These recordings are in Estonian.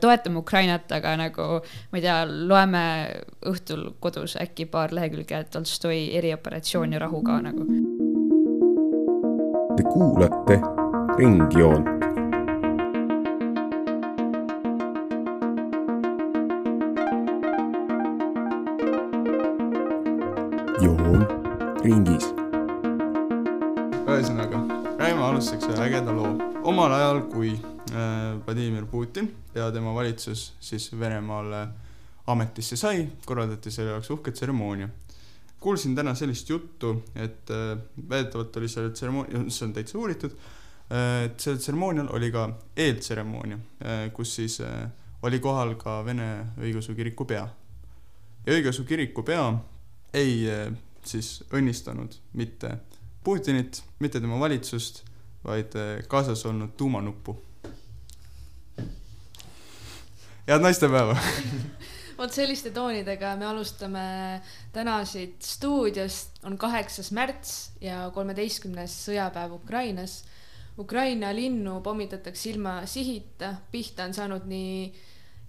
toetame Ukrainat, aga nagu ma ei tea, loeme õhtul kodus äkki paar lehekülge Tolstoi erioperatsioon ja rahu ka nagu. Te kuulate Ringjoont. joon ringis. ühesõnaga, räägime alustuseks ühe ägeda loo. omal ajal, kui Vladimir Putin ja tema valitsus siis Venemaale ametisse sai, korraldati selle jaoks uhke tseremoonia. kuulsin täna sellist juttu, et äh, väidetavalt oli sellel tseremoonia, see on täitsa uuritud, äh, et sellel tseremoonial oli ka eeltseremoonia, kus siis oli kohal ka Vene õigeusu kiriku pea. ja õigeusu kiriku pea ei siis õnnistanud mitte Putinit, mitte tema valitsust, vaid kaasas olnud tuumanuppu. Head naistepäeva vot selliste toonidega me alustame täna siit stuudiost, on kaheksas märts ja kolmeteistkümnes sõjapäev Ukrainas. Ukraina linnu pommitatakse ilma sihita, pihta on saanud nii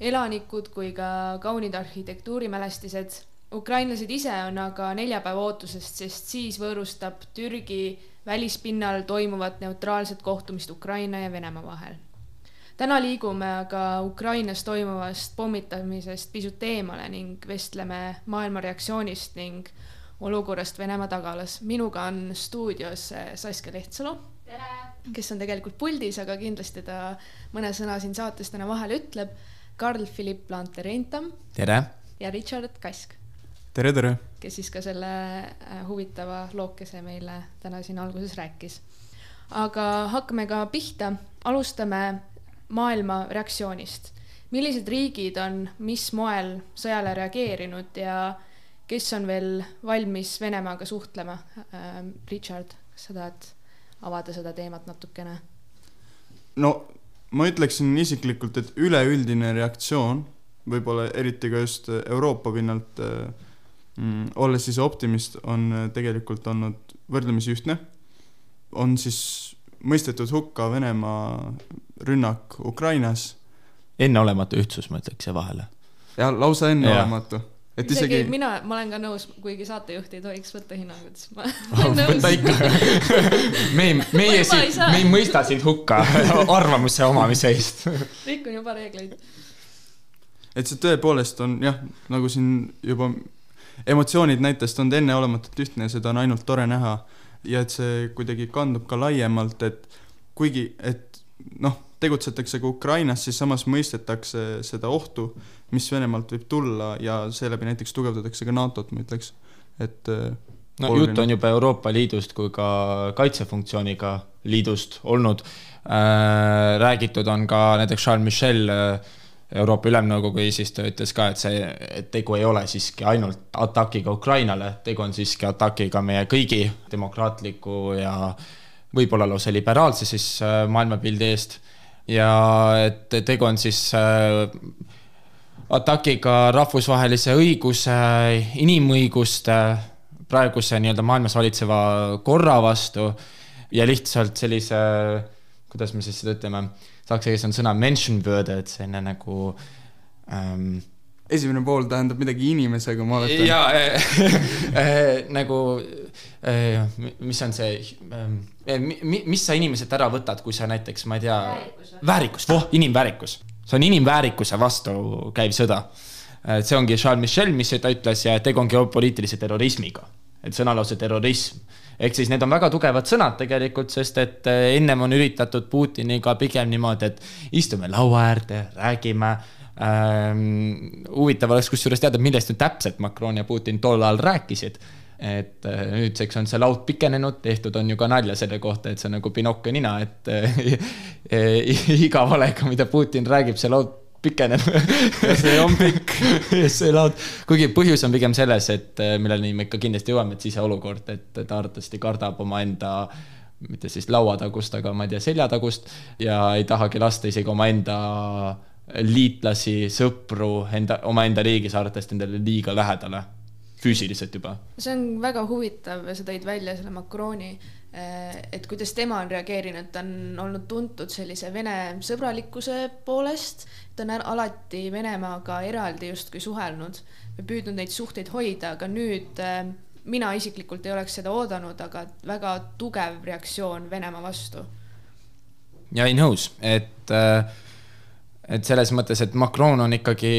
elanikud kui ka kaunid arhitektuurimälestised ukrainlased ise on aga neljapäeva ootusest, sest siis võõrustab Türgi välispinnal toimuvat neutraalset kohtumist Ukraina ja Venemaa vahel. Täna liigume aga Ukrainas toimuvast pommitamisest pisut eemale ning vestleme maailma reaktsioonist ning olukorrast Venemaa tagalas. minuga on stuudios Saskia Lehtsalu, kes on tegelikult puldis, aga kindlasti ta mõne sõna siin saates täna vahele ütleb. Karl-Philipp Lanter-Eintam. tere! ja Richard Kask tere, tere! kes siis ka selle äh, huvitava lookese meile täna siin alguses rääkis. aga hakkame ka pihta, alustame maailma reaktsioonist. millised riigid on mis moel sõjale reageerinud ja kes on veel valmis Venemaaga suhtlema? Äh, Richard, kas sa tahad avada seda teemat natukene? no ma ütleksin isiklikult, et üleüldine reaktsioon, võib-olla eriti ka just Euroopa pinnalt äh, mm,. olles siis optimist, on tegelikult olnud võrdlemisi ühtne. on siis mõistetud hukka Venemaa rünnak Ukrainas. enneolematu ühtsus, ma ütleks siia vahele. jah, lausa enneolematu et isegi, isegi mina, ma olen ka nõus, kuigi saatejuht ei tohiks võtta hinnangut, siis ma oh, võta ikka me ei, meie siin, me ei mõista sind hukka arvamuse omamise eest rikun juba reegleid. et see tõepoolest on jah, nagu siin juba emotsioonid näitest on enneolematult ühtne ja seda on ainult tore näha. ja et see kuidagi kandub ka laiemalt, et kuigi, et noh, tegutsetakse ka Ukrainas, siis samas mõistetakse seda ohtu, mis Venemaalt võib tulla ja seeläbi näiteks tugevdatakse ka NATO-t, ma ütleks, et äh, no oluline. jutt on juba Euroopa Liidust kui ka kaitsefunktsiooniga liidust olnud äh,. räägitud on ka näiteks Charles Michel äh, Euroopa Ülemnõukogu eesistuja ütles ka, et see, et tegu ei ole siiski ainult atakiga Ukrainale, tegu on siiski atakiga meie kõigi demokraatliku ja võib-olla lausa liberaalse siis äh, maailmapildi eest. Ja et tegu on siis äh, atakiga rahvusvahelise õiguse, inimõiguste, praeguse nii-öelda maailmas valitseva korra vastu ja lihtsalt sellise, kuidas me siis seda ütleme saksa keeles on sõna mention word, et selline nagu ähm, esimene pool tähendab midagi inimesega, ma oletan. jaa äh, äh, nagu äh, mis on see äh,, mis sa inimeselt ära võtad, kui sa näiteks, ma ei tea, väärikus, voh, inimväärikus. see on inimväärikuse vastu käiv sõda. et see ongi Charles Michel, mis ta ütles ja tegu on geopoliitilise terrorismiga, et sõnalause terrorism ehk siis need on väga tugevad sõnad tegelikult, sest et ennem on üritatud Putiniga pigem niimoodi, et istume laua äärde, räägime ähm,. huvitav oleks kusjuures teada, millest nüüd täpselt Macron ja Putin tol ajal rääkisid et äh, nüüdseks on see laud pikenenud, tehtud on ju ka nalja selle kohta, et see on nagu Pinocchio nina, et äh, iga valega, mida Putin räägib, see laud pikeneb see on pikk see laud, kuigi põhjus on pigem selles, et äh, milleni me ikka kindlasti jõuame, et siseolukord, et ta arvatavasti kardab omaenda mitte siis lauatagust, aga ma ei tea, seljatagust ja ei tahagi lasta isegi omaenda liitlasi, sõpru enda, omaenda riigis arvatavasti endale liiga lähedale. Füüsiliselt juba. see on väga huvitav ja sa tõid välja selle Macroni, et kuidas tema on reageerinud, ta on olnud tuntud sellise Vene sõbralikkuse poolest, ta on al- alati Venemaaga eraldi justkui suhelnud ja püüdnud neid suhteid hoida, aga nüüd äh, mina isiklikult ei oleks seda oodanud, aga väga tugev reaktsioon Venemaa vastu. ja ei nõus, et, et selles mõttes, et Macron on ikkagi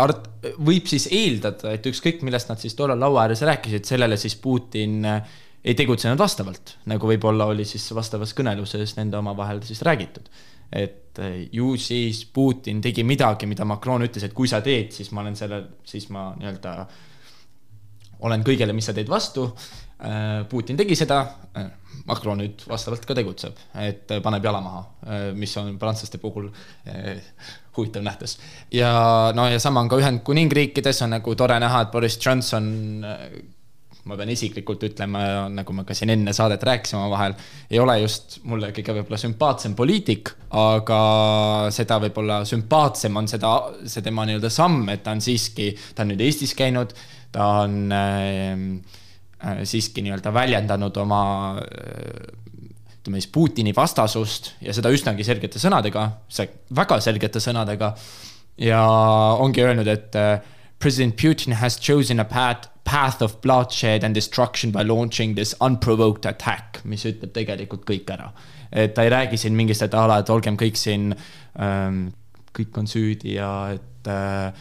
art-, võib siis eeldada, et ükskõik, millest nad siis tollal laua ääres rääkisid, sellele siis Putin äh, ei tegutsenud vastavalt, nagu võib-olla oli siis vastavas kõneluses nende omavahel siis räägitud. et äh, ju siis Putin tegi midagi, mida Macron ütles, et kui sa teed, siis ma olen selle, siis ma nii-öelda olen kõigele, mis sa teed vastu. Putin tegi seda, Macron nüüd vastavalt ka tegutseb, et paneb jala maha, mis on prantslaste puhul huvitav nähtus. ja no ja sama on ka Ühendkuningriikides on nagu tore näha, et Boris Johnson, ma pean isiklikult ütlema, nagu me ka siin enne saadet rääkisime omavahel, ei ole just mulle kõige võib-olla sümpaatsem poliitik, aga seda võib-olla sümpaatsem on seda, see tema nii-öelda samm, et ta on siiski, ta on nüüd Eestis käinud, ta on äh, äh, siiski nii-öelda väljendanud oma äh, ütleme siis Putini vastasust ja seda üsnagi selgete sõnadega, väga selgete sõnadega. ja ongi öelnud, et äh, president Putin has chosen a path, path of bloodshed and destruction by launching this unprovoked attack, mis ütleb tegelikult kõik ära. et ta ei räägi siin mingist, et a la, et olgem kõik siin ähm,, kõik on süüdi ja et äh,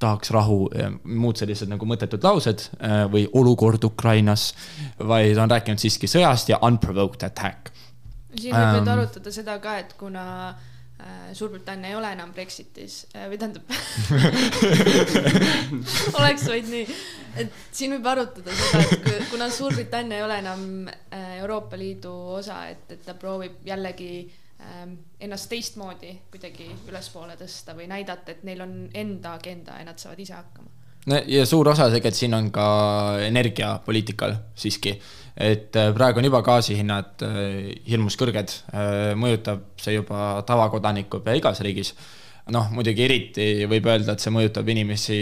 tahaks rahu ja muud sellised nagu mõttetud laused äh, või olukord Ukrainas, vaid on rääkinud siiski sõjast ja unprovoked attack. siin võib nüüd Ähm. arutada seda ka, et kuna äh, Suurbritannia ei ole enam Brexitis äh, või tähendab oleks vaid nii, et siin võib arutada seda, et kuna Suurbritannia ei ole enam Euroopa Liidu osa, et, et ta proovib jällegi ennast teistmoodi kuidagi ülespoole tõsta või näidata, et neil on enda agenda ja nad saavad ise hakkama. no ja suur osa tegelikult siin on ka energiapoliitikal siiski, et äh, praegu on juba gaasihinnad äh, hirmus kõrged, mõjutab see juba tavakodanikku pea igas riigis. noh, muidugi eriti võib öelda, et see mõjutab inimesi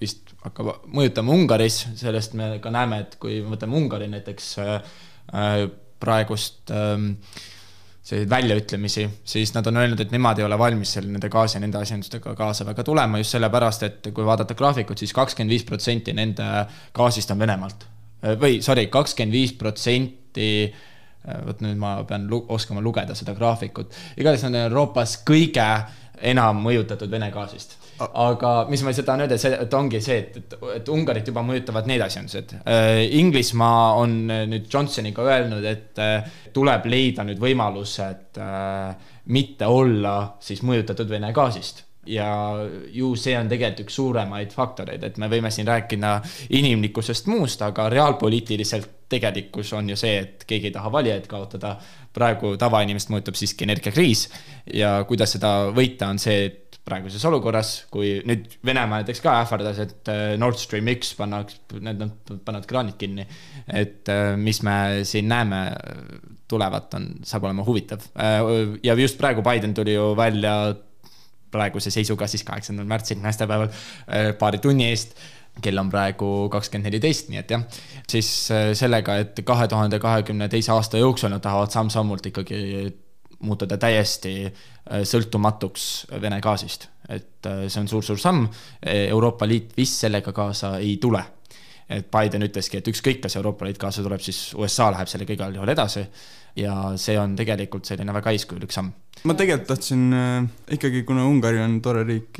vist hakkab mõjutama Ungaris, sellest me ka näeme, et kui me võtame Ungari näiteks äh, äh, praegust ähm, selliseid väljaütlemisi, siis nad on öelnud, et nemad ei ole valmis seal nende gaasi ja nende asjandustega kaasa väga tulema just sellepärast, et kui vaadata graafikut siis, siis kakskümmend viis protsenti nende gaasist on Venemaalt. või sorry, kakskümmend viis protsenti vot nüüd ma pean lu oskama lugeda seda graafikut, igatahes on Euroopas kõige enam mõjutatud Vene gaasist. Aga mis ma seda tahan öelda, see, et ongi see, et, et, et Ungarit juba mõjutavad need asjandused. Inglismaa on nüüd Johnsoniga öelnud, et äh, tuleb leida nüüd võimalused äh, mitte olla siis mõjutatud Vene gaasist ja ju see on tegelikult üks suuremaid faktoreid, et me võime siin rääkida inimlikkusest muust, aga reaalpoliitiliselt tegelikkus on ju see, et keegi ei taha valijaid kaotada. praegu tavainimest mõjutab siiski energiakriis ja kuidas seda võita, on see, et praeguses olukorras, kui nüüd Venemaa näiteks ka ähvardas, et äh, Nord Stream üks pannakse, need nad panevad kraanid kinni. et äh, mis me siin näeme tulevat, on, saab olema huvitav. ja just praegu Biden tuli ju välja praeguse seisuga siis kaheksandal märtsil, naistepäeval paari tunni eest kell on praegu kakskümmend neliteist, nii et jah, siis sellega, et kahe tuhande kahekümne teise aasta jooksul nad tahavad samm-sammult ikkagi muutuda täiesti sõltumatuks Vene gaasist. et see on suur-suur samm, Euroopa Liit vist sellega kaasa ei tule. et Biden ütleski, et ükskõik, kas Euroopa Liit kaasa tuleb, siis USA läheb sellega igal juhul edasi ja see on tegelikult selline väga eeskujulik samm ma tegelikult tahtsin äh, ikkagi, kuna Ungari on tore riik,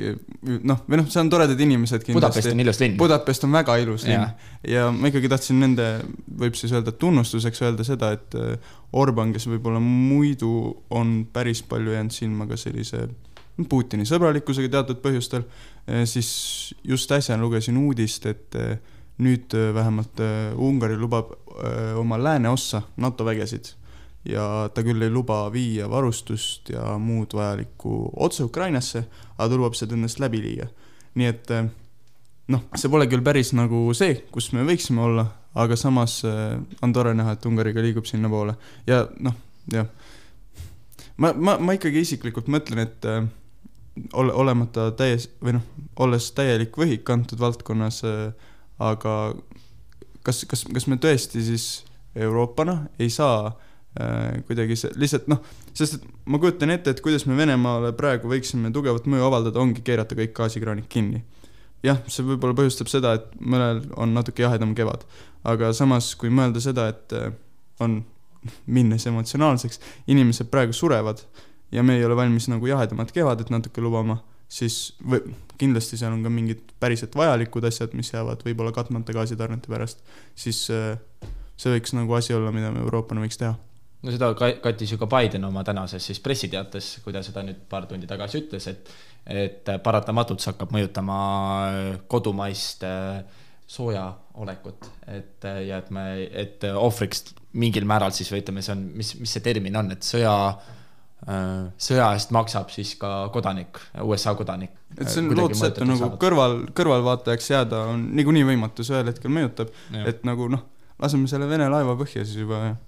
noh, või noh, seal on toredad inimesed Budapest on ilus linn. Budapest on väga ilus linn Jaa. ja ma ikkagi tahtsin nende, võib siis öelda tunnustuseks öelda seda, et äh, Orban, kes võib-olla muidu on päris palju jäänud silma ka sellise Putini sõbralikkusega teatud põhjustel, siis just äsja lugesin uudist, et äh, nüüd äh, vähemalt äh, Ungari lubab äh, oma lääneossa NATO vägesid ja ta küll ei luba viia varustust ja muud vajalikku otse Ukrainasse, aga ta lubab seda endast läbi viia. nii et eh, noh, see pole küll päris nagu see, kus me võiksime olla, aga samas eh, on tore näha, et Ungariga liigub sinnapoole ja noh, jah. ma, ma, ma ikkagi isiklikult mõtlen, et eh, ole, olemata täies- või noh, olles täielik võhik antud valdkonnas, aga kas, kas, kas me tõesti siis Euroopana ei saa äh, kuidagi see, lihtsalt noh, sest et ma kujutan ette, et kuidas me Venemaale praegu võiksime tugevat mõju avaldada, ongi keerata kõik gaasikraanid kinni. jah, see võib-olla põhjustab seda, et mõnel on natuke jahedam kevad, aga samas, kui mõelda seda, et äh, on, minnes emotsionaalseks, inimesed praegu surevad ja me ei ole valmis nagu jahedamat kevadet natuke lubama, siis või kindlasti seal on ka mingid päriselt vajalikud asjad, mis jäävad võib-olla katmata gaasitarnete pärast, siis äh, see võiks nagu asi olla, mida me Euroopana võiks teha. No seda ka- kattis ju ka Biden oma tänases siis pressiteates, kui ta seda nüüd paar tundi tagasi ütles, et et paratamatult see hakkab mõjutama kodumaist äh, soojaolekut, et äh, ja et me, et ohvriks mingil määral siis või ütleme, see on, mis, mis see termin on, et sõja äh, sõja eest maksab siis ka kodanik, USA kodanik. et see on lootusetu nagu kõrval, kõrvalvaatajaks jääda on niikuinii võimatu, see ühel hetkel mõjutab, et nagu noh, laseme selle Vene laeva põhja siis juba ja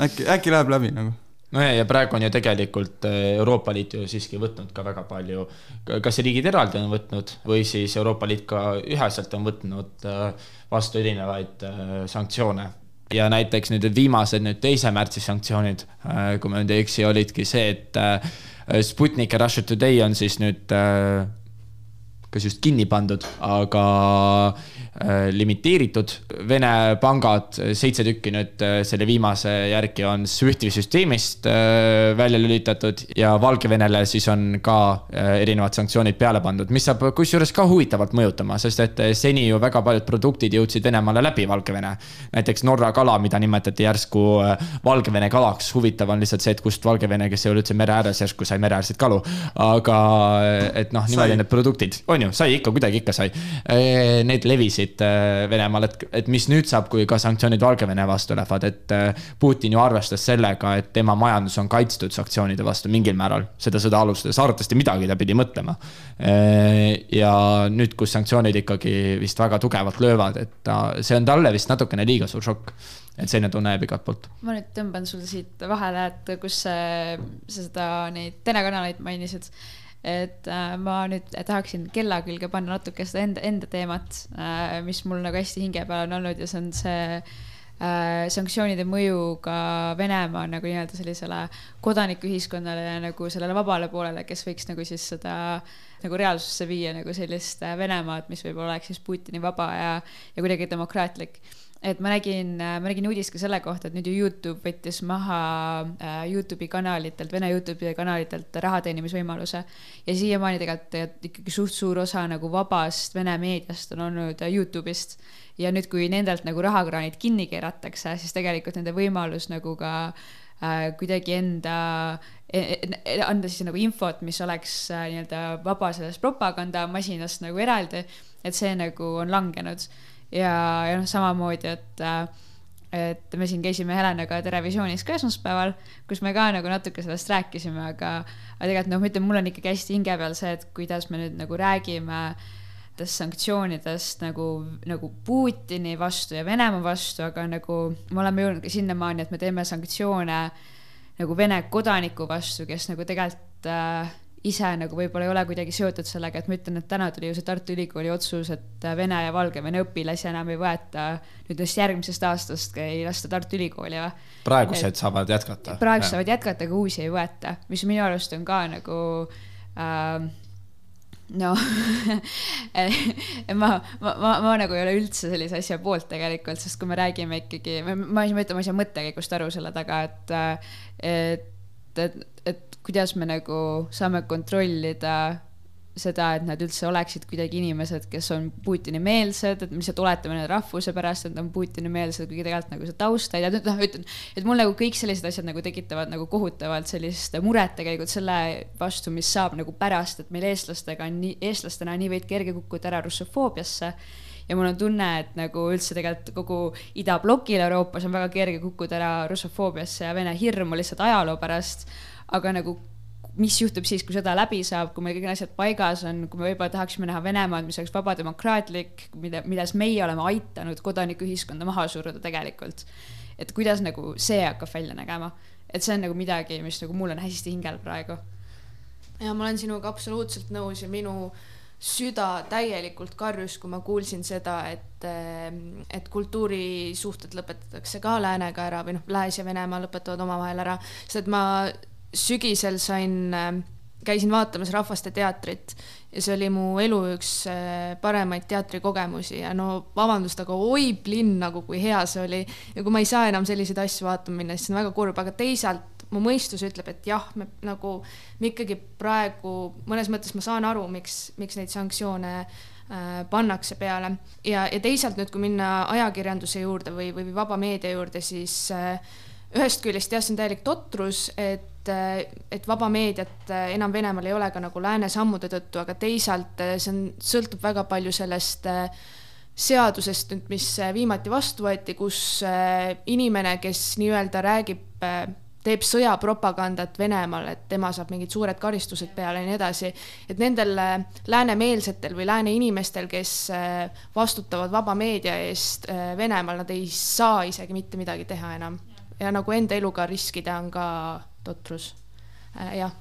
äkki, äkki läheb läbi nagu. no ja, praegu on ju tegelikult äh, Euroopa Liit ju siiski võtnud ka väga palju, kas riigid eraldi on võtnud või siis Euroopa Liit ka üheselt on võtnud äh, vastu erinevaid äh, sanktsioone ja näiteks nüüd viimased nüüd teise märtsi sanktsioonid, kui ma nüüd ei eksi, olidki see, et Sputnik ja Russia Today on siis nüüd kas just kinni pandud, aga limiteeritud. Vene pangad, seitse tükki nüüd äh, selle viimase järgi on SWIFTi süsteemist äh, välja lülitatud ja Valgevenele siis on ka äh, erinevad sanktsioonid peale pandud, mis saab kusjuures ka huvitavalt mõjutama, sest et äh, seni ju väga paljud produktid jõudsid Venemaale läbi Valgevene. näiteks Norra kala, mida nimetati järsku äh, Valgevene kalaks, huvitav on lihtsalt see, et kust Valgevene, kes ei ole üldse mere ääres, järsku sai mereäärseid kalu. aga et noh, niimoodi Sai. need produktid, on ju, sai ikka, kuidagi ikka sai. Need levisid äh, Venemaal, et, et mis nüüd saab, kui ka sanktsioonid Valgevene vastu lähevad, et äh, Putin ju arvestas sellega, et tema majandus on kaitstud sanktsioonide vastu mingil määral. seda sõda alustades, arvatavasti midagi ta pidi mõtlema. ja nüüd, kus sanktsioonid ikkagi vist väga tugevalt löövad, et ta, see on talle vist natukene liiga suur šokk. et selline tunne jääb igalt poolt. ma nüüd tõmban sul siit vahele, et kus sa seda, neid telekanaleid mainisid. Et äh, ma nüüd tahaksin kella külge panna natuke seda enda, enda teemat äh,, mis mul nagu hästi hinge peal on olnud ja see on see äh, sanktsioonide mõju ka Venemaa nagu nii-öelda sellisele kodanikuühiskonnale ja nagu sellele vabale poolele, kes võiks nagu siis seda nagu reaalsusse viia nagu sellist Venemaad, mis võib-olla oleks siis Putini vaba ja, ja kuidagi demokraatlik et ma nägin, ma nägin uudist ka selle kohta, et nüüd ju Youtube võttis maha äh, Youtube'i kanalitelt, Vene Youtube'i kanalitelt raha teenimisvõimaluse. ja siiamaani tegelikult ikkagi suht suur osa nagu vabast Vene meediast on olnud äh, Youtube'ist. ja nüüd, kui nendelt nagu rahakraanid kinni keeratakse, siis tegelikult nende võimalus nagu ka äh, kuidagi enda, anda siis nagu infot, mis oleks äh, nii-öelda vaba sellest propagandamasinast nagu eraldi, et see nagu on langenud ja, ja noh, samamoodi, et äh, et me siin käisime Helenaga Terevisioonis ka esmaspäeval, kus me ka nagu natuke sellest rääkisime, aga aga tegelikult noh, ma ütlen, mul on ikkagi hästi hinge peal see, et kuidas me nüüd nagu räägime sanktsioonidest nagu, nagu Putini vastu ja Venemaa vastu, aga nagu me oleme jõudnud ka sinnamaani, et me teeme sanktsioone nagu Vene kodaniku vastu, kes nagu tegelikult äh, ise nagu võib-olla ei ole kuidagi seotud sellega, et ma ütlen, et täna tuli ju see Tartu Ülikooli otsus, et Vene ja Valgevene õpilasi enam ei võeta nüüd just järgmisest aastast ei lasta Tartu Ülikooli või. praegused saavad jätkata. praegu saavad jätkata, aga uusi ei võeta, mis minu arust on ka nagu äh, no ma, ma, ma, ma nagu ei ole üldse sellise asja poolt tegelikult, sest kui me räägime ikkagi, ma, ma ei mõtle, ma ei saa mõttekäigust aru selle taga, et, et, et, et kuidas me nagu saame kontrollida seda, et nad üldse oleksid kuidagi inimesed, kes on Putini-meelsed, et me lihtsalt oletame nende rahvuse pärast, et nad on Putini-meelsed, kuigi tegelikult nagu see taust ei tea, noh, ütlen, et mul nagu kõik sellised asjad nagu tekitavad nagu kohutavalt sellist muret tegelikult selle vastu, mis saab nagu pärast, et meil eestlastega on nii, eestlastena on nii veidi kerge kukkuda ära russofoobiasse ja mul on tunne, et nagu üldse tegelikult kogu idablokil Euroopas on väga kerge kukkuda ära russofoobiasse ja vene hirmu lihtsalt ajaloo pärast, aga nagu mis juhtub siis, kui sõda läbi saab, kui meil kõik need asjad paigas on, kui me võib-olla tahaksime näha Venemaad, mis oleks vaba demokraatlik, mida, milles meie oleme aidanud kodanikuühiskonda maha suruda tegelikult. et kuidas nagu see hakkab välja nägema, et see on nagu midagi, mis nagu mul on hästi hingel praegu. ja ma olen sinuga absoluutselt nõus ja minu süda täielikult karjus, kui ma kuulsin seda, et, et kultuurisuhted lõpetatakse ka läänega ära või noh, Lääs ja Venemaa lõpetavad omavahel ära, sest et ma sügisel sain, käisin vaatamas Rahvaste teatrit ja see oli mu elu üks paremaid teatrikogemusi. Ja no vabandust, aga oi plinn nagu, kui hea see oli. ja kui ma ei saa enam selliseid asju vaatama minna, siis see on väga kurb, aga teisalt mu mõistus ütleb, et jah, me nagu, me ikkagi praegu mõnes mõttes ma saan aru, miks, miks neid sanktsioone äh, pannakse peale. Ja, ja teisalt nüüd, kui minna ajakirjanduse juurde või, või vaba meedia juurde, siis äh, ühest küljest jah, see on täielik totrus, et äh, et vaba meediat äh, enam Venemaal ei ole ka nagu lääne sammude tõttu, aga teisalt äh, see on, sõltub väga palju sellest seadusest nüüd, mis viimati vastu võeti, kus inimene, kes nii-öelda räägib teeb sõjapropagandat Venemaal, et tema saab mingid suured karistused peale ja nii edasi. et nendel äh, läänemeelsetel või lääne inimestel, kes äh, vastutavad vaba meedia eest äh, Venemaal, nad ei saa isegi mitte midagi teha enam. ja nagu enda eluga riskida on ka totrus. jah,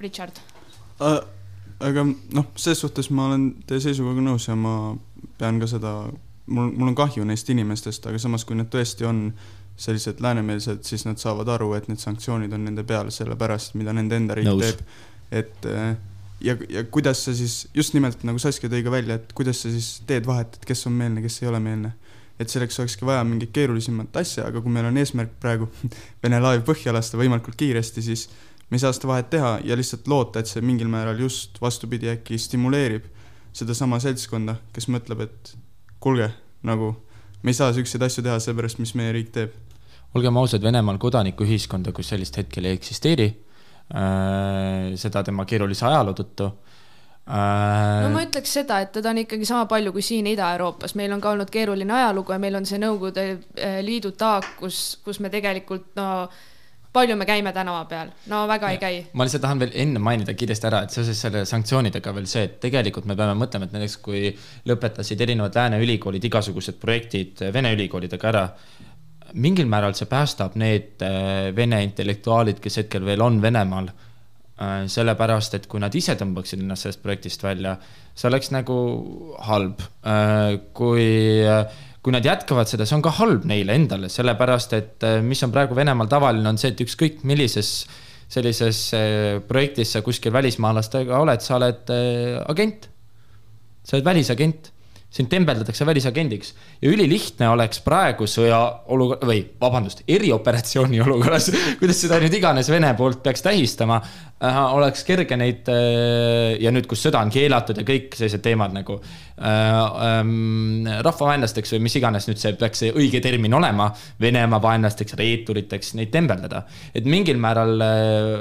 Richard äh,. aga noh, selles suhtes ma olen teie seisukohaga nõus ja ma pean ka seda, mul, mul on kahju neist inimestest, aga samas, kui need tõesti on sellised läänemeelsed, siis nad saavad aru, et need sanktsioonid on nende peal sellepärast, mida nende enda riik Nõus. teeb. et äh, ja, ja kuidas sa siis, just nimelt nagu Saskia tõi ka välja, et kuidas sa siis teed vahet, et kes on meelne, kes ei ole meelne. et selleks olekski vaja mingit keerulisemat asja, aga kui meil on eesmärk praegu Vene laev põhja lasta võimalikult kiiresti, siis me ei saa seda vahet teha ja lihtsalt loota, et see mingil määral just vastupidi äkki stimuleerib sedasama seltskonda, kes mõtleb, et kuulge, nagu me ei saa siukseid asju teha seepärast, mis meie riik teeb olgem ausad, Venemaal kodanikuühiskonda kui sellist hetkel ei eksisteeri äh,. seda tema keerulise ajaloo tõttu äh.... no ma ütleks seda, et teda on ikkagi sama palju kui siin Ida-Euroopas, meil on ka olnud keeruline ajalugu ja meil on see Nõukogude äh, Liidu taak, kus, kus me tegelikult no palju me käime tänava peal, no väga ja, ei käi. ma lihtsalt tahan veel enne mainida kiiresti ära, et seoses selle sanktsioonidega veel see, et tegelikult me peame mõtlema, et näiteks kui lõpetasid erinevad lääne ülikoolid igasugused projektid Vene ülikoolidega ära mingil määral see päästab need äh, vene intellektuaalid, kes hetkel veel on Venemaal. Äh, sellepärast, et kui nad ise tõmbaksid ennast sellest projektist välja, see oleks nagu halb. Äh, kui, kui nad jätkavad seda, see on ka halb neile endale, sellepärast et mis on praegu Venemaal tavaline, on see, et ükskõik millises sellises projektis sa kuskil välismaalastega oled, sa oled agent. sa oled välisagent sind tembeldatakse välisagendiks ja ülilihtne oleks praegu sõjaolukord või vabandust, erioperatsiooni olukorras, kuidas seda nüüd iganes Vene poolt peaks tähistama äh,, oleks kerge neid äh, ja nüüd, kus sõda on keelatud ja kõik sellised teemad nagu äh, äh, rahvavaenlasteks või mis iganes nüüd see peaks see õige termin olema, Venemaa vaenlasteks, reeturiteks, neid tembeldada. et mingil määral äh,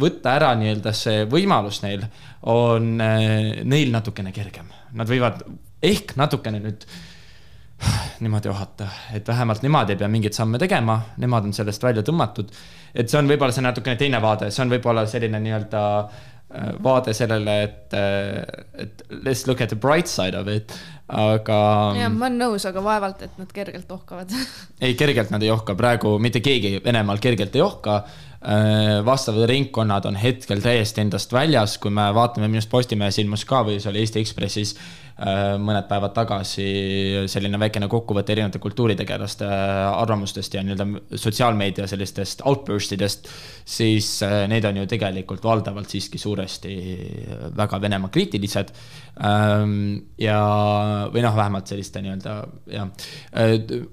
võtta ära nii-öelda see võimalus neil on äh, neil natukene kergem, nad võivad ehk natukene nüüd niimoodi ohata, et vähemalt nemad ei pea mingeid samme tegema, nemad on sellest välja tõmmatud. et see on võib-olla see natukene teine vaade, see on võib-olla selline nii-öelda äh, vaade sellele, et, äh, et let's look at the bright side of it, aga. jah, ma olen nõus, aga vaevalt, et nad kergelt ohkavad ei, kergelt nad ei ohka, praegu mitte keegi Venemaal kergelt ei ohka Äh, vastavad ringkonnad on hetkel täiesti endast väljas, kui me vaatame, minu arust Postimehes ilmus ka või see oli Eesti Ekspressis mõned päevad tagasi selline väikene kokkuvõte erinevate kultuuritegelaste äh, arvamustest ja nii-öelda sotsiaalmeedia sellistest outburst idest, siis need on ju tegelikult valdavalt siiski suuresti väga Venemaa kriitilised. Ähm, ja, või noh, vähemalt selliste nii-öelda jah,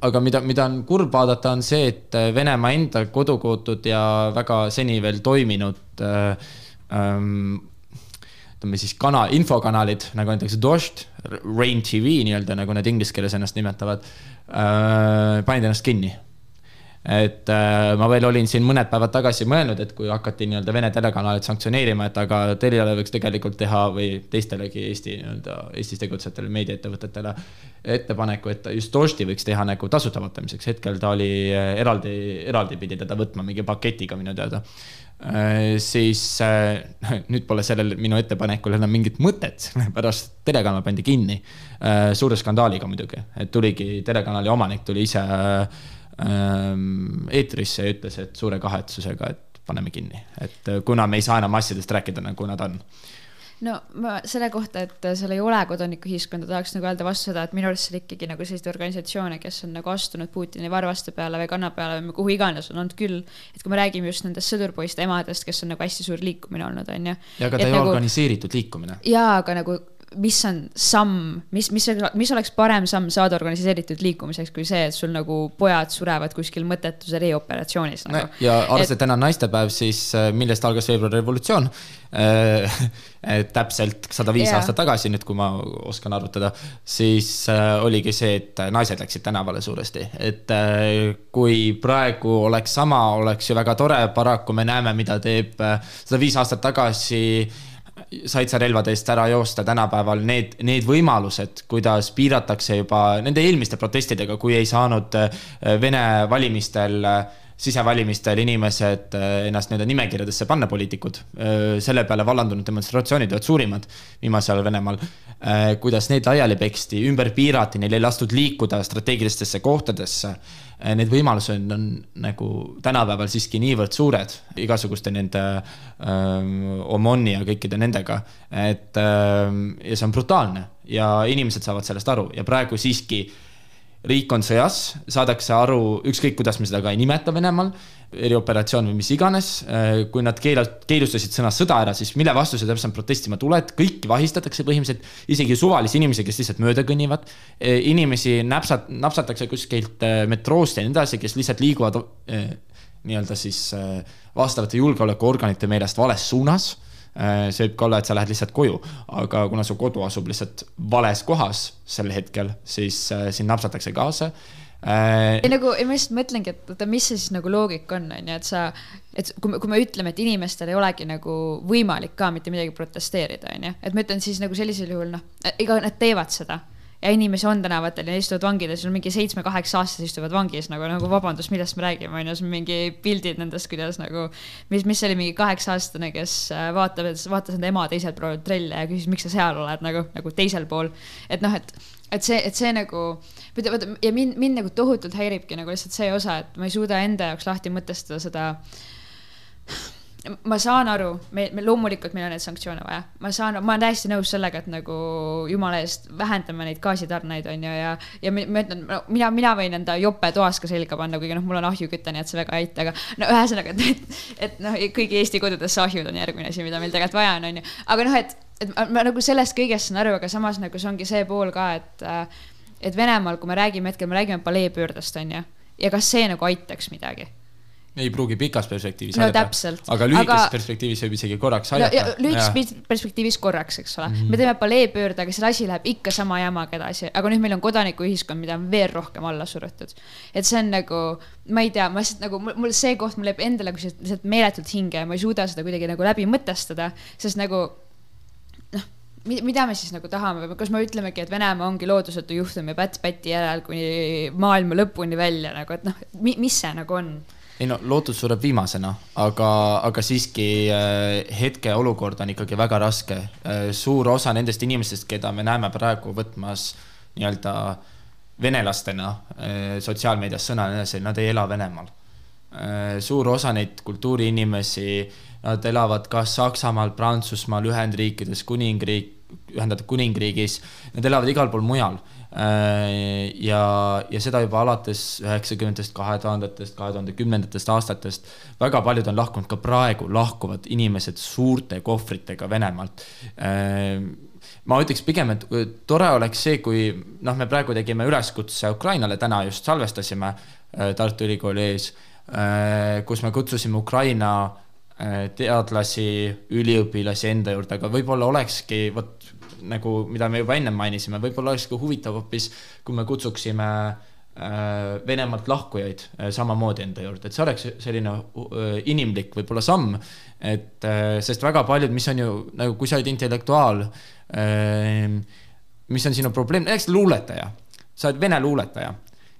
aga mida, mida on kurb vaadata, on see, et Venemaa enda kodukootud ja väga seni veel toiminud äh, ähm, ütleme siis kana, infokanalid nagu näiteks Dožd, Rain TV nii-öelda nagu nad inglise keeles ennast nimetavad äh,, panid ennast kinni et äh, ma veel olin siin mõned päevad tagasi mõelnud, et kui hakati nii-öelda Vene telekanaleid sanktsioneerima, et aga Teliale võiks tegelikult teha või teistelegi Eesti nii-öelda Eestis tegutsevatele meediaettevõtetele ettepaneku, et just Doždi võiks teha nagu tasuta vaatamiseks, hetkel ta oli äh, eraldi, eraldi pidi teda võtma mingi paketiga minu teada äh,. siis nüüd pole sellel minu ettepanekul enam mingit mõtet, sellepärast telekanal pandi kinni suure skandaaliga muidugi, et tuligi telekanali omanik tuli ise eetrisse ja ütles, et suure kahetsusega, et paneme kinni, et äh, kuna me ei saa enam asjadest rääkida, nagu nad on no ma selle kohta, et seal ei ole kodanikuühiskonda, tahaks nagu öelda vastu seda, et minu arust seal ikkagi nagu selliseid organisatsioone, kes on nagu astunud Putini varvaste peale või kanna peale või kuhu iganes on olnud küll. et kui me räägime just nendest sõdurpoiste emadest, kes on nagu hästi suur liikumine olnud, on ju. ja aga ta ei ole nagu- organiseeritud liikumine. jaa, aga nagu mis on samm, mis, mis, mis oleks parem samm saada organiseeritud liikumiseks kui see, et sul nagu pojad surevad kuskil mõttetus erioperatsioonis no, nagu. ja arvestades, et täna on naistepäev, siis äh, millest algas veebruari revolutsioon äh. täpselt sada viis Jaa. aastat tagasi, nüüd kui ma oskan arvutada, siis äh, oligi see, et naised läksid tänavale suuresti, et äh, kui praegu oleks sama, oleks ju väga tore, paraku me näeme, mida teeb äh, sada viis aastat tagasi said sa relvade eest ära joosta tänapäeval need, need võimalused, kuidas piiratakse juba nende eelmiste protestidega, kui ei saanud äh, Vene valimistel, sisevalimistel inimesed äh, ennast nii-öelda nimekirjadesse panna, poliitikud. selle peale vallandunud demonstratsioonid olid suurimad viimasel ajal Venemaal. kuidas need laiali peksti, ümber piirati, neil ei lastud liikuda strateegilistesse kohtadesse. Need võimalused on nagu tänapäeval siiski niivõrd suured igasuguste nende ähm, Omoni ja kõikide nendega, et ähm, ja see on brutaalne ja inimesed saavad sellest aru. Ja praegu siiski riik on sõjas, saadakse aru, ükskõik kuidas me seda ka ei nimeta Venemaal, erioperatsioon või mis iganes, kui nad keela-, keelustasid sõna sõda ära, siis mille vastu sa täpselt protestima tuled, kõiki vahistatakse põhimõtteliselt, isegi suvalisi inimesi, kes lihtsalt mööda kõnnivad. inimesi näpsat-, napsatakse kuskilt eh, metroost ja nii edasi, kes lihtsalt liiguvad nii-öelda siis vastavate julgeolekuorganite meelest vales suunas see võib ka olla, et sa lähed lihtsalt koju, aga kuna su kodu asub lihtsalt vales kohas sel hetkel, siis äh, sind napsatakse kaasa äh, ei. nagu, ma lihtsalt mõtlengi, et oota, mis see siis nagu loogika on, on ju, et sa, et kui me, kui me ütleme, et inimestel ei olegi nagu võimalik ka mitte midagi protesteerida, on ju, et ma ütlen siis nagu sellisel juhul noh, ega nad teevad seda ja inimesi on tänavatel ja istuvad vangides, sul mingi seitsme-kaheksa aastased istuvad vangis nagu, nagu vabandust, millest me räägime, on ju, sul mingi pildid nendest, kuidas nagu, mis, mis see oli mingi kaheksa-aastane, kes äh, vaatab, vaatas enda ema teisel pool trelle ja küsis, miks sa seal oled nagu, nagu teisel pool. et noh, et, et see, et see nagu, vaata ja mind, mind nagu tohutult häiribki nagu lihtsalt see osa, et ma ei suuda enda jaoks lahti mõtestada seda ma saan aru, me, me loomulikult meil on neid sanktsioone vaja, ma saan, ma olen täiesti nõus sellega, et nagu jumala eest vähendame neid gaasitarneid, on ju, ja, ja ma ütlen no,, mina, mina võin enda jope toas ka selga panna, kuigi noh, mul on ahjuküte, nii et see väga ei aita, aga no ühesõnaga, et, et, et noh, kõigi Eesti kodudesse ahjud on järgmine asi, mida meil tegelikult vaja on, on ju, aga noh, et, et ma, ma nagu sellest kõigest saan aru, aga samas nagu see ongi see pool ka, et äh, et Venemaal, kui me räägime hetkel, me räägime paleepöördest, on ju, ja kas see nagu aitaks midagi ei pruugi pikas perspektiivis No aidata. aga lühikeses Aga- perspektiivis võib isegi korraks no, aidata ja lühikeses pers- perspektiivis korraks, eks ole mm, -hmm. me teeme paleepöörde, aga see asi läheb ikka sama jamaga edasi, aga nüüd meil on kodanikuühiskond, mida on veel rohkem alla surutud. et see on nagu, ma ei tea, ma lihtsalt nagu mul, see koht, mul jääb endale lihtsalt lihtsalt meeletult hinge ja ma ei suuda seda kuidagi nagu läbi mõtestada, sest nagu noh, mida me siis nagu tahame, kas me ütlemegi, et Venemaa ongi loodusetu juhtum ja pätt päti järel kuni maailma lõpuni välja nagu, et noh, mis see nagu on ei no lootus sureb viimasena, aga, aga siiski äh, hetkeolukord on ikkagi väga raske äh,. suur osa nendest inimestest, keda me näeme praegu võtmas nii-öelda venelastena äh, sotsiaalmeedias sõna edasi, nad ei ela Venemaal suur osa neid kultuuriinimesi, nad elavad kas Saksamaal, Prantsusmaal, Ühendriikides, kuningriik, ühendatud kuningriigis, nad elavad igal pool mujal ja, ja seda juba alates üheksakümnendatest, kahe tuhandetest, kahe tuhande kümnendatest aastatest. väga paljud on lahkunud, ka praegu lahkuvad inimesed suurte kohvritega Venemaalt. ma ütleks pigem, et tore oleks see, kui noh, me praegu tegime üleskutse Ukrainale, täna just salvestasime äh, Tartu Ülikooli ees, kus me kutsusime Ukraina äh, teadlasi, üliõpilasi enda juurde, aga võib-olla olekski vot nagu, mida me juba ennem mainisime, võib-olla oleks ka huvitav hoopis, kui me kutsuksime äh, Venemaalt lahkujaid äh, samamoodi enda juurde, et see oleks selline äh, inimlik võib-olla samm, et sest väga paljud, mis on ju nagu, kui sa oled intellektuaal äh,, mis on sinu probleem, näiteks luuletaja, sa oled vene luuletaja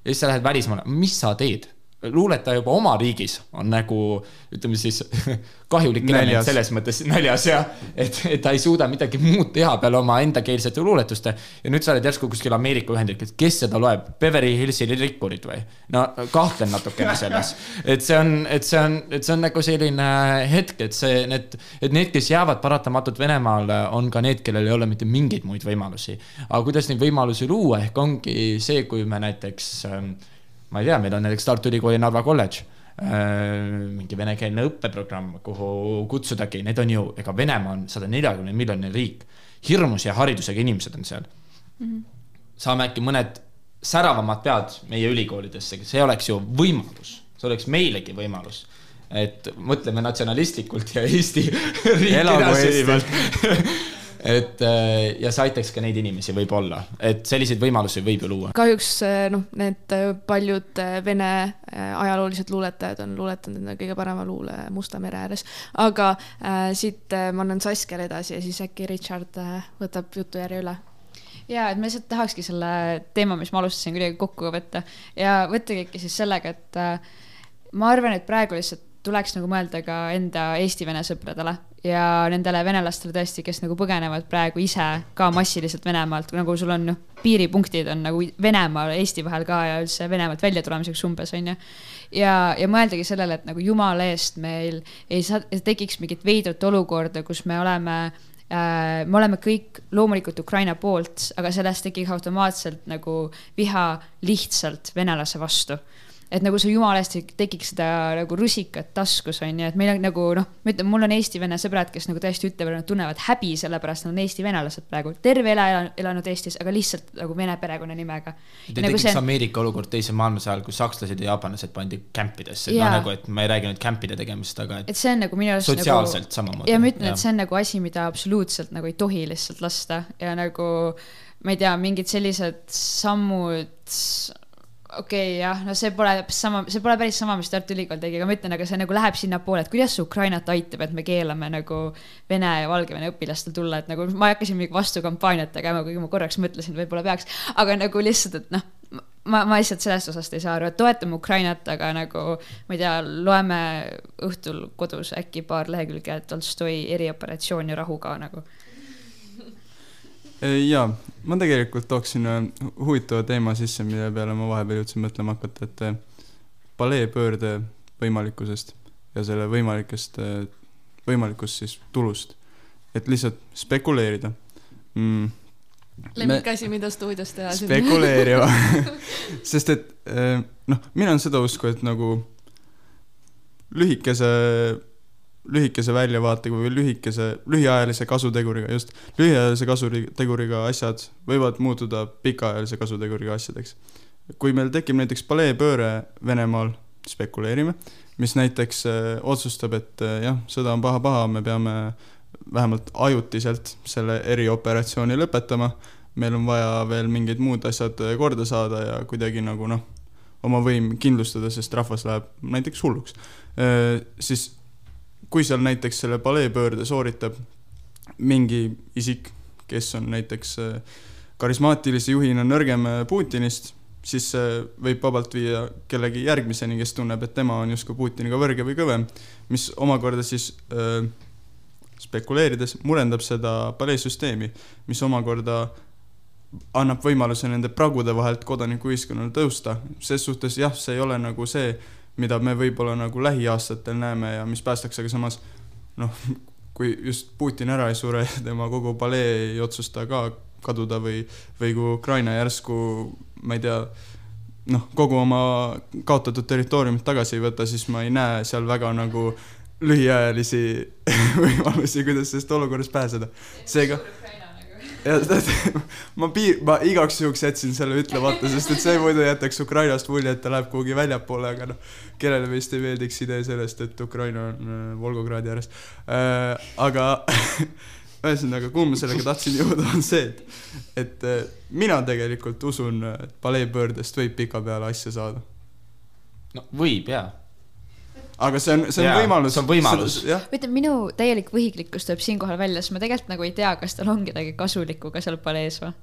ja siis sa lähed välismaale, mis sa teed? Luuletaja juba oma riigis on nagu ütleme siis kahjulik element selles mõttes näljas ja et, et ta ei suuda midagi muud teha peale oma endakeelsete luuletuste. ja nüüd sa oled järsku kuskil Ameerika Ühendriikides, kes seda loeb, Beverly Hillsi rikkurid või? no kahtlen natukene selles, et see on, et see on, et see on nagu selline hetk, et see, need, et need, kes jäävad paratamatult Venemaale, on ka need, kellel ei ole mitte mingeid muid võimalusi. aga kuidas neid võimalusi luua, ehk ongi see, kui me näiteks ähm, ma ei tea, meil on näiteks Tartu Ülikooli Narva kolledž mingi venekeelne õppeprogramm, kuhu kutsudagi, need on ju, ega Venemaa on sada neljakümne miljoniline riik. hirmus ja haridusega inimesed on seal mm. -hmm. saame äkki mõned säravamad pead meie ülikoolidesse, see oleks ju võimalus, see oleks meilegi võimalus et mõtleme natsionalistlikult ja Eesti Elagu edasivalt et äh, ja see aitaks ka neid inimesi võib-olla, et selliseid võimalusi võib ju luua. kahjuks eh, noh, need eh, paljud eh, vene eh, ajaloolised luuletajad on luuletanud enda kõige parema luule Musta mere ääres. aga äh, siit äh, ma annan Saskjale edasi ja siis äkki Richard äh, võtab jutujärje üle ja et ma lihtsalt tahakski selle teema, mis ma alustasin, kuidagi kokku võtta ja võttagi ikka siis sellega, et äh, ma arvan, et praegu lihtsalt tuleks nagu mõelda ka enda Eesti-Vene sõpradele ja nendele venelastele tõesti, kes nagu põgenevad praegu ise ka massiliselt Venemaalt, nagu sul on noh, piiripunktid on nagu Venemaa, Eesti vahel ka ja üldse Venemaalt välja tulemiseks umbes onju. ja, ja mõeldagi sellele, et nagu jumala eest meil ei saa, tekiks mingit veidrat olukorda, kus me oleme äh, me oleme kõik loomulikult Ukraina poolt, aga sellest tekiks automaatselt nagu viha lihtsalt venelase vastu et nagu see jumala eest tekiks seda nagu rusikat taskus on ju, et meil on nagu noh, ma ütlen, mul on Eesti-vene sõbrad, kes nagu tõesti ütlevad, nad tunnevad häbi, sellepärast nad on Eesti venelased praegu, terve elan- elanud Eestis, aga lihtsalt nagu vene perekonnanimega. Te nagu tekiks see... Ameerika olukord teise maailmasõja ajal, kus sakslased ja jaapanlased pandi kämpidesse, et no nagu, et ma ei räägi nüüd kämpide tegemisest, aga et, et see on nagu minu arust sotsiaalselt nagu, samamoodi. ja ma ütlen, et see on nagu asi, mida absoluutselt nagu ei tohi lihtsalt lasta ja nagu ma ei tea, mingid sellised sammud okei okay,, jah, no see pole sama, see pole päris sama, mis Tartu Ülikool tegi, aga ma ütlen, aga see nagu läheb sinnapoole, et kuidas see Ukrainat aitab, et me keelame nagu Vene ja Valgevene õpilastel tulla, et nagu ma hakkasin mingi vastukampaaniat tegema, kuigi ma korraks mõtlesin, võib-olla peaks, aga nagu lihtsalt, et noh, ma, ma lihtsalt sellest osast ei saa aru, et toetame Ukrainat, aga nagu ma ei tea, loeme õhtul kodus äkki paar lehekülge Tolstoi erioperatsioon ja rahu ka nagu ja ma tegelikult tooksin huvitava teema sisse, mille peale ma vahepeal jõudsin mõtlema hakata, et eh, paleepöörde võimalikkusest ja selle võimalikest, eh, võimalikust siis tulust. et lihtsalt spekuleerida mm.. lemmikasi, mida stuudios teha. spekuleerima sest et eh, noh, mina olen seda usku, et nagu lühikese lühikese väljavaatega või lühikese, lühiajalise kasuteguriga, just, lühiajalise kasuteguriga asjad võivad muutuda pikaajalise kasuteguriga asjadeks. kui meil tekib näiteks paleepööre Venemaal, spekuleerime, mis näiteks äh, otsustab, et äh, jah, sõda on paha-paha, me peame vähemalt ajutiselt selle erioperatsiooni lõpetama, meil on vaja veel mingid muud asjad äh, korda saada ja kuidagi nagu noh, oma võim kindlustada, sest rahvas läheb näiteks hulluks, siis kui seal näiteks selle paleepöörde sooritab mingi isik, kes on näiteks äh, karismaatilise juhina nõrgem äh, Putinist, siis see võib vabalt viia kellegi järgmiseni, kes tunneb, et tema on justkui Putiniga võrge või kõvem, mis omakorda siis öö, äh, spekuleerides murendab seda paleesüsteemi, mis omakorda annab võimaluse nende pragude vahelt kodanikuühiskonnal tõusta. ses suhtes jah, see ei ole nagu see mida me võib-olla nagu lähiaastatel näeme ja mis päästaks, aga samas noh, kui just Putin ära ei sure tema kogu palee ei otsusta ka kaduda või, või kui Ukraina järsku, ma ei tea, noh, kogu oma kaotatud territooriumit tagasi ei võta, siis ma ei näe seal väga nagu lühiajalisi võimalusi, kuidas sellest olukorrast pääseda. seega ja tead, ma piir-, ma igaks juhuks jätsin selle ütlemata, sest et see muidu jätaks Ukrainast mulje, et ta läheb kuhugi väljapoole, aga noh, kellele meist ei meeldiks idee sellest, et Ukraina on äh, Volgogradi ääres äh,. aga ühesõnaga, kuhu ma sellega tahtsin jõuda, on see, et, et äh, mina tegelikult usun, et paleepöördest võib pikapeale asja saada. no võib jaa aga see on, see on ja, võimalus. see on võimalus. ütleme, minu täielik võhiklikkus tuleb siinkohal välja, sest ma tegelikult nagu ei tea, kas tal on kedagi kasulikku ka seal palees või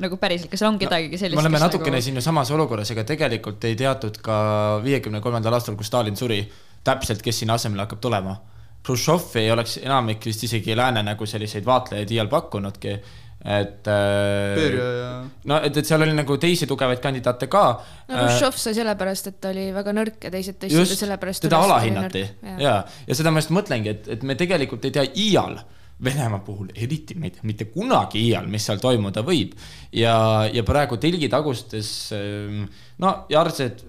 nagu päriselt, kas on kedagi sellist? me oleme natukene nagu... siin ju samas olukorras, ega tegelikult ei teatud ka viiekümne kolmandal aastal, kui Stalin suri, täpselt, kes sinna asemele hakkab tulema. Hruštšov ei oleks enamik vist isegi lääne nagu selliseid vaatlejaid iial pakkunudki, et äh, Beria ja no et, et seal oli nagu teisi tugevaid kandidaate ka. no Hruštšov sai sellepärast, et ta oli väga nõrk ja teised tõstsid sellepärast. teda alahinnati ja, ja seda ma just mõtlengi, et, et me tegelikult ei tea iial Venemaa puhul eriti me ei tea mitte kunagi iial, mis seal toimuda võib ja, ja praegu telgitagustes ähm, no Jarsed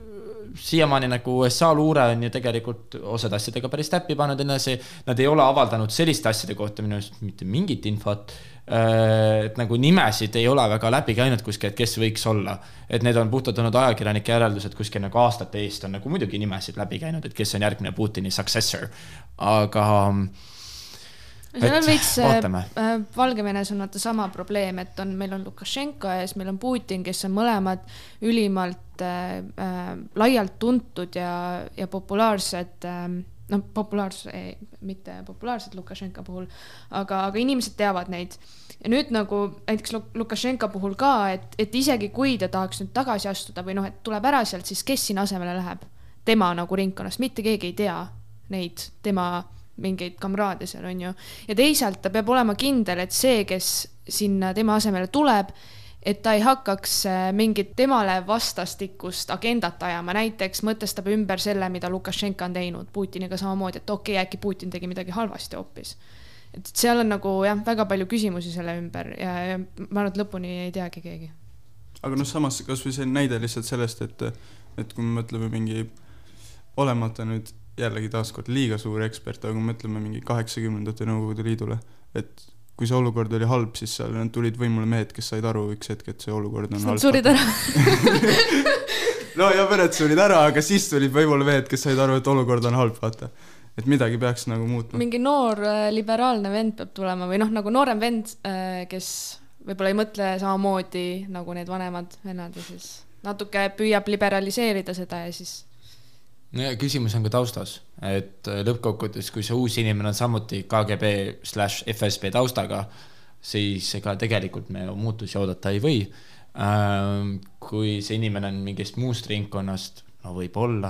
siiamaani nagu USA luure on ju tegelikult osade asjadega päris täppi pannud ennast, nad ei ole avaldanud selliste asjade kohta minu arust mitte mingit infot. Et nagu nimesid ei ole väga läbi käinud kuskil, et kes võiks olla, et need on puhtalt olnud ajakirjanike järeldused kuskil nagu aastate eest on nagu muidugi nimesid läbi käinud, et kes on järgmine Putini successor, aga seal veits vaatame. äh,, Valgevenes on vaata sama probleem, et on, meil on Lukašenko ja siis meil on Putin, kes on mõlemad ülimalt äh, äh, laialt tuntud ja, ja populaarsed äh, noh, populaarsus, mitte populaarsed Lukašenka puhul, aga, aga inimesed teavad neid. ja nüüd nagu näiteks Luk- Lukašenka puhul ka, et, et isegi kui ta tahaks nüüd tagasi astuda või noh, et tuleb ära sealt, siis kes sinna asemele läheb? tema nagu ringkonnast, mitte keegi ei tea neid tema mingeid kamraade seal on ju. ja teisalt ta peab olema kindel, et see, kes sinna tema asemele tuleb, et ta ei hakkaks äh, mingit temale vastastikust agendat ajama, näiteks mõtestab ümber selle, mida Lukašenka on teinud Putiniga samamoodi, et okei okay,, äkki Putin tegi midagi halvasti hoopis. et seal on nagu jah, väga palju küsimusi selle ümber ja, ja ma arvan, et lõpuni ei teagi keegi. aga noh, samas kasvõi see näide lihtsalt sellest, et, et kui me mõtleme mingi olemata nüüd jällegi taaskord liiga suur ekspert, aga kui me mõtleme mingi kaheksakümnendate Nõukogude Liidule, et kui see olukord oli halb, siis seal tulid võimule mehed, kes said aru üks hetk, et see olukord on halb. surid ära. no ja mõned surid ära, aga siis tulid võimule mehed, kes said aru, et olukord on halb, vaata. et midagi peaks nagu muutma. mingi noor äh, liberaalne vend peab tulema või noh, nagu noorem vend, kes võib-olla ei mõtle samamoodi nagu need vanemad vennad ja siis natuke püüab liberaliseerida seda ja siis no ja küsimus on ka taustas, et äh, lõppkokkuvõttes, kui see uus inimene on samuti KGB slaš FSB taustaga, siis ega tegelikult me muutusi oodata ei või. kui see inimene on mingist muust ringkonnast, no võib-olla,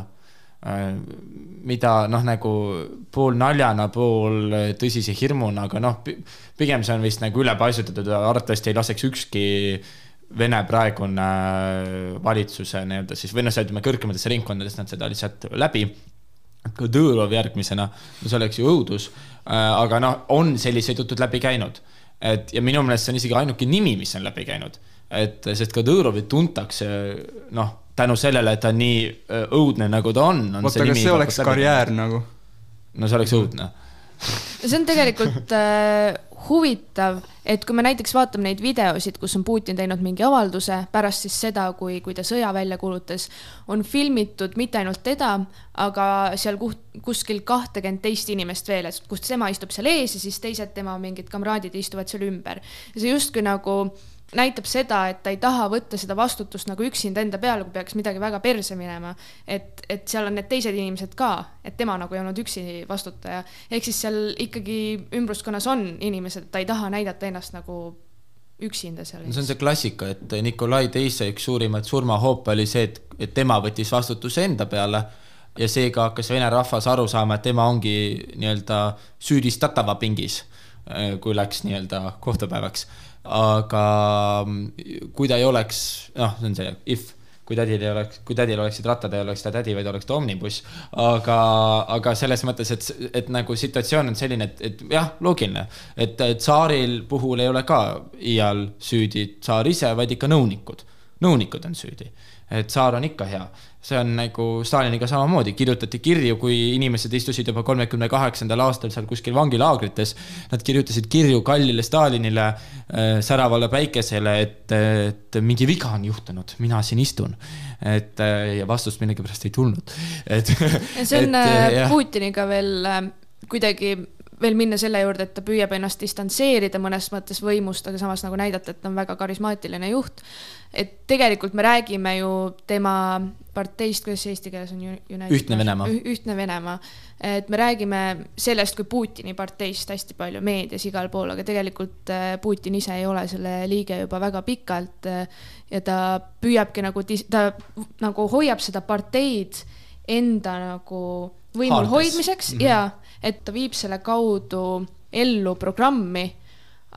mida noh, nagu pool naljana, pool tõsise hirmuna, aga noh, pigem see on vist nagu ülepaisutatud arvatavasti ei laseks ükski Vene praegune valitsuse nii-öelda siis või noh, ütleme kõrgemates ringkondades nad seda lihtsalt läbi. Kõdõrov järgmisena, no see oleks ju õudus, aga noh, on sellised jutud läbi käinud. et ja minu meelest see on isegi ainuke nimi, mis on läbi käinud, et sest Kõdõrovit tuntakse noh, tänu sellele, et ta nii öö, õudne, nagu ta on, on. oota, aga see oleks karjäär nagu. no see oleks õudne. See on tegelikult äh, huvitav, et kui me näiteks vaatame neid videosid, kus on Putin teinud mingi avalduse pärast siis seda, kui, kui ta sõja välja kuulutas, on filmitud mitte ainult teda, aga seal kuht, kuskil kahtekümmet teist inimest veel, et kus tema istub seal ees ja siis teised tema mingid kamraadid istuvad seal ümber. see justkui nagu näitab seda, et ta ei taha võtta seda vastutust nagu üksinda enda peale, kui peaks midagi väga perse minema. et, et seal on need teised inimesed ka, et tema nagu ei olnud üksi vastutaja. ehk siis seal ikkagi ümbruskonnas on inimesed, ta ei taha näidata ennast nagu üksinda seal no see on see klassika, et Nikolai teise üks suurimaid surmahoope oli see, et, et tema võttis vastutuse enda peale ja seega hakkas vene rahvas aru saama, et tema ongi nii-öelda süüdistatava pingis, kui läks nii-öelda kohtupäevaks. Aga kui ta ei oleks, noh, see on see if, kui tädil ei oleks, kui tädil oleksid rattad, ei oleks ta tädi, vaid oleks ta omnibuss. aga, aga selles mõttes, et, et nagu situatsioon on selline, et, et jah, loogiline, et tsaaril puhul ei ole ka iial süüdi tsaar ise, vaid ikka nõunikud. nõunikud on süüdi, et tsaar on ikka hea see on nagu Staliniga samamoodi, kirjutati kirju, kui inimesed istusid juba kolmekümne kaheksandal aastal seal kuskil vangilaagrites. Nad kirjutasid kirju kallile Stalinile äh,, säravale päikesele, et, et mingi viga on juhtunud, mina siin istun. et äh, ja vastust millegipärast ei tulnud, et. see on äh, Putiniga veel äh, kuidagi veel minna selle juurde, et ta püüab ennast distantseerida mõnes mõttes võimust, aga samas nagu näidata, et ta on väga karismaatiline juht. et tegelikult me räägime ju tema parteist, kuidas see eesti keeles on? ühtne Venemaa. ühtne Venemaa. et me räägime sellest kui Putini parteist hästi palju meedias igal pool, aga tegelikult äh, Putin ise ei ole selle liige juba väga pikalt. Äh, ja ta püüabki nagu, ta nagu hoiab seda parteid enda nagu võimul Hardes. hoidmiseks mm -hmm. ja et ta viib selle kaudu ellu programmi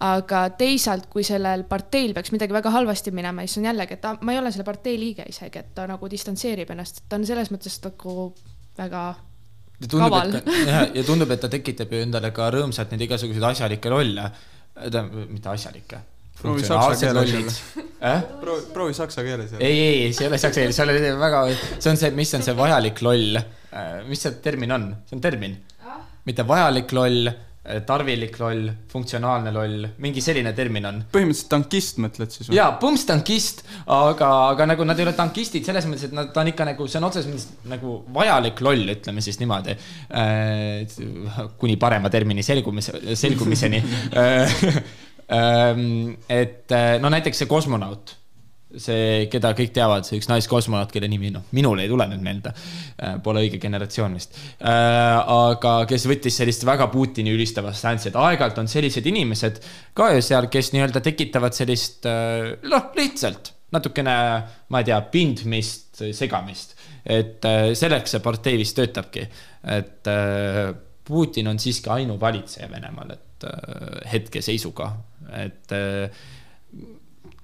aga teisalt, kui sellel parteil peaks midagi väga halvasti minema, siis on jällegi, et ta, ma ei ole selle partei liige isegi, et ta nagu distantseerib ennast, et ta on selles mõttes nagu väga ja tundub, kaval. ja, ja tundub, et ta tekitab ju endale ka rõõmsalt neid igasuguseid asjalikke rolle, mitte asjalikke proovi saksa keeles äh?. proovi, proovi saksa keeles. ei, ei, ei, see ei ole saksa keeles, see oli väga, see on see, mis on see vajalik loll. Äh, mis see termin on, see on termin, mitte vajalik loll äh, tarvilik loll, funktsionaalne loll, mingi selline termin on. põhimõtteliselt tankist mõtled siis või? jaa, põmstankist, aga, aga nagu nad ei ole tankistid selles mõttes, et nad, ta on ikka nagu, see on otseses mõttes nagu vajalik loll, ütleme siis niimoodi äh,. kuni parema termini selgumise, selgumiseni Ehm, et eh, no näiteks see kosmonaut, see, keda kõik teavad, see üks naiskosmonaut, kelle nimi, noh, minul ei tule nüüd meelde. Eh, pole õige generatsioon vist. Eh, aga kes võttis sellist väga Putini ülistavat stantsi, et aeg-ajalt on sellised inimesed ka ju seal, kes nii-öelda tekitavad sellist, noh, lihtsalt natukene, ma ei tea, pindmist, segamist. et selleks see partei vist töötabki, et Putin on siiski ainuvalitseja Venemaal, et hetkeseisuga et äh,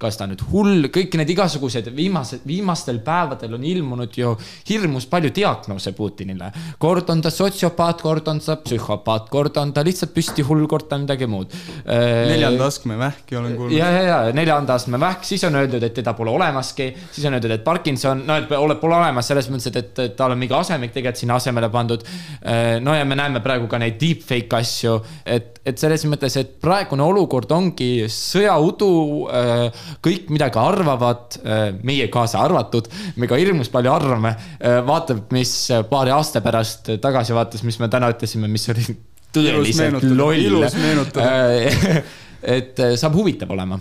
kas ta nüüd hull, kõik need igasugused viimased, viimastel päevadel on ilmunud ju hirmus palju diagnoose Putinile. kord on ta sotsiopaat, kord on ta psühhopaat, kord on ta lihtsalt püsti hull, kord ta on midagi muud. Äh, neljanda astme vähki olen kuulnud. ja, ja, ja neljanda astme vähk, siis on öeldud, et teda pole olemaski, siis on öeldud, et Parkinson, no et pole, pole olemas selles mõttes, et, et tal on mingi asemik tegelikult sinna asemele pandud. Äh, no ja me näeme praegu ka neid deepfake asju, et, et selles mõttes, et praegune olukord ongi sõjaudu kõik midagi arvavad, äh, meie kaasa arvatud, me ka hirmus palju arvame. äh, vaatab, mis paari aasta pärast tagasi vaatas, mis me täna ütlesime, mis oli tõeliselt loll. äh, et äh, saab huvitav olema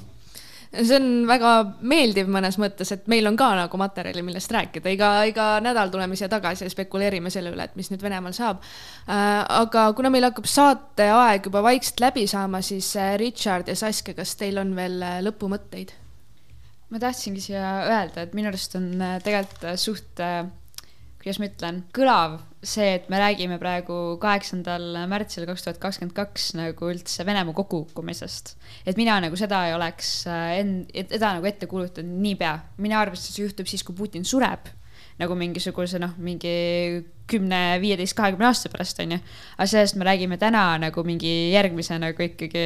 see on väga meeldiv mõnes mõttes, et meil on ka nagu materjali, millest rääkida, iga, iga nädal tuleme siia tagasi ja spekuleerime selle üle, et mis nüüd Venemaal saab. aga kuna meil hakkab saateaeg juba vaikselt läbi saama, siis Richard ja Saskia, kas teil on veel lõpumõtteid? ma tahtsingi siia öelda, et minu arust on äh, tegelikult äh, suht, äh, kuidas ma ütlen, kõlav see, et me räägime praegu kaheksandal märtsil kaks tuhat kakskümmend kaks nagu üldse Venemaa kokkukukkumisest. et mina nagu seda ei oleks en-, seda nagu ette kuulutanud niipea. mina arvasin, et see juhtub siis, kui Putin sureb nagu mingisuguse noh, mingi kümne, viieteist, kahekümne aasta pärast, on ju. aga sellest me räägime täna nagu mingi järgmise nagu ikkagi,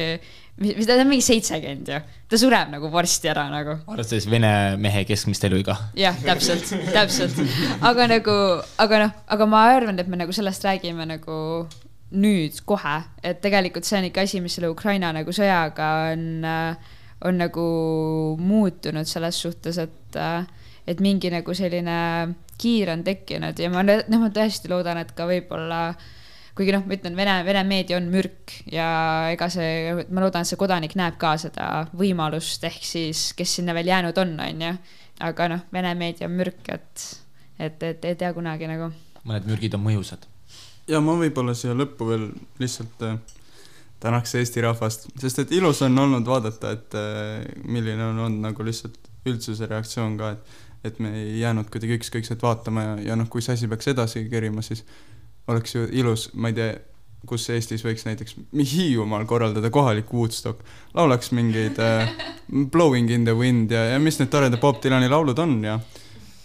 mis ta on mingi seitsekümmend ju. ta sureb nagu varsti ära nagu. arvestades vene mehe keskmist eluiga. jah, täpselt, täpselt. aga nagu, aga noh, aga ma arvan, et me nagu sellest räägime nagu nüüd kohe, et tegelikult see on ikka asi, mis selle Ukraina nagu sõjaga on, on nagu muutunud selles suhtes, et, et mingi nagu selline kiir on tekkinud ja ma noh, ma tõesti loodan, et ka võib-olla kuigi noh, ma ütlen, Vene, Vene meedia on mürk ja ega see, ma loodan, et see kodanik näeb ka seda võimalust, ehk siis, kes sinna veel jäänud on, on ju. aga noh, Vene meedia on mürk, et, et, et ei tea kunagi nagu. mõned mürgid on mõjusad. ja ma võib-olla siia lõppu veel lihtsalt äh, tänaks Eesti rahvast, sest et ilus on olnud vaadata, et äh, milline on olnud nagu lihtsalt üldsuse reaktsioon ka, et et me ei jäänud kuidagi ükskõikselt vaatama ja, ja noh, kui see asi peaks edasi kerima, siis oleks ju ilus, ma ei tea, kus Eestis võiks näiteks Hiiumaal korraldada kohalik Woodstock, laulaks mingeid äh, Blowing in the wind ja, ja mis need toredad Bob Dylani laulud on ja,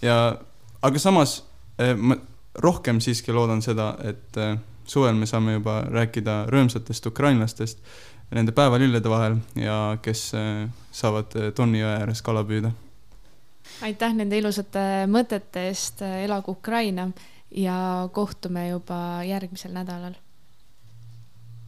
ja aga samas äh, ma rohkem siiski loodan seda, et äh, suvel me saame juba rääkida rõõmsatest ukrainlastest nende päevalillede vahel ja kes äh, saavad äh, Tonni jõe ääres kala püüda aitäh nende ilusate mõtete eest, elagu Ukraina ja kohtume juba järgmisel nädalal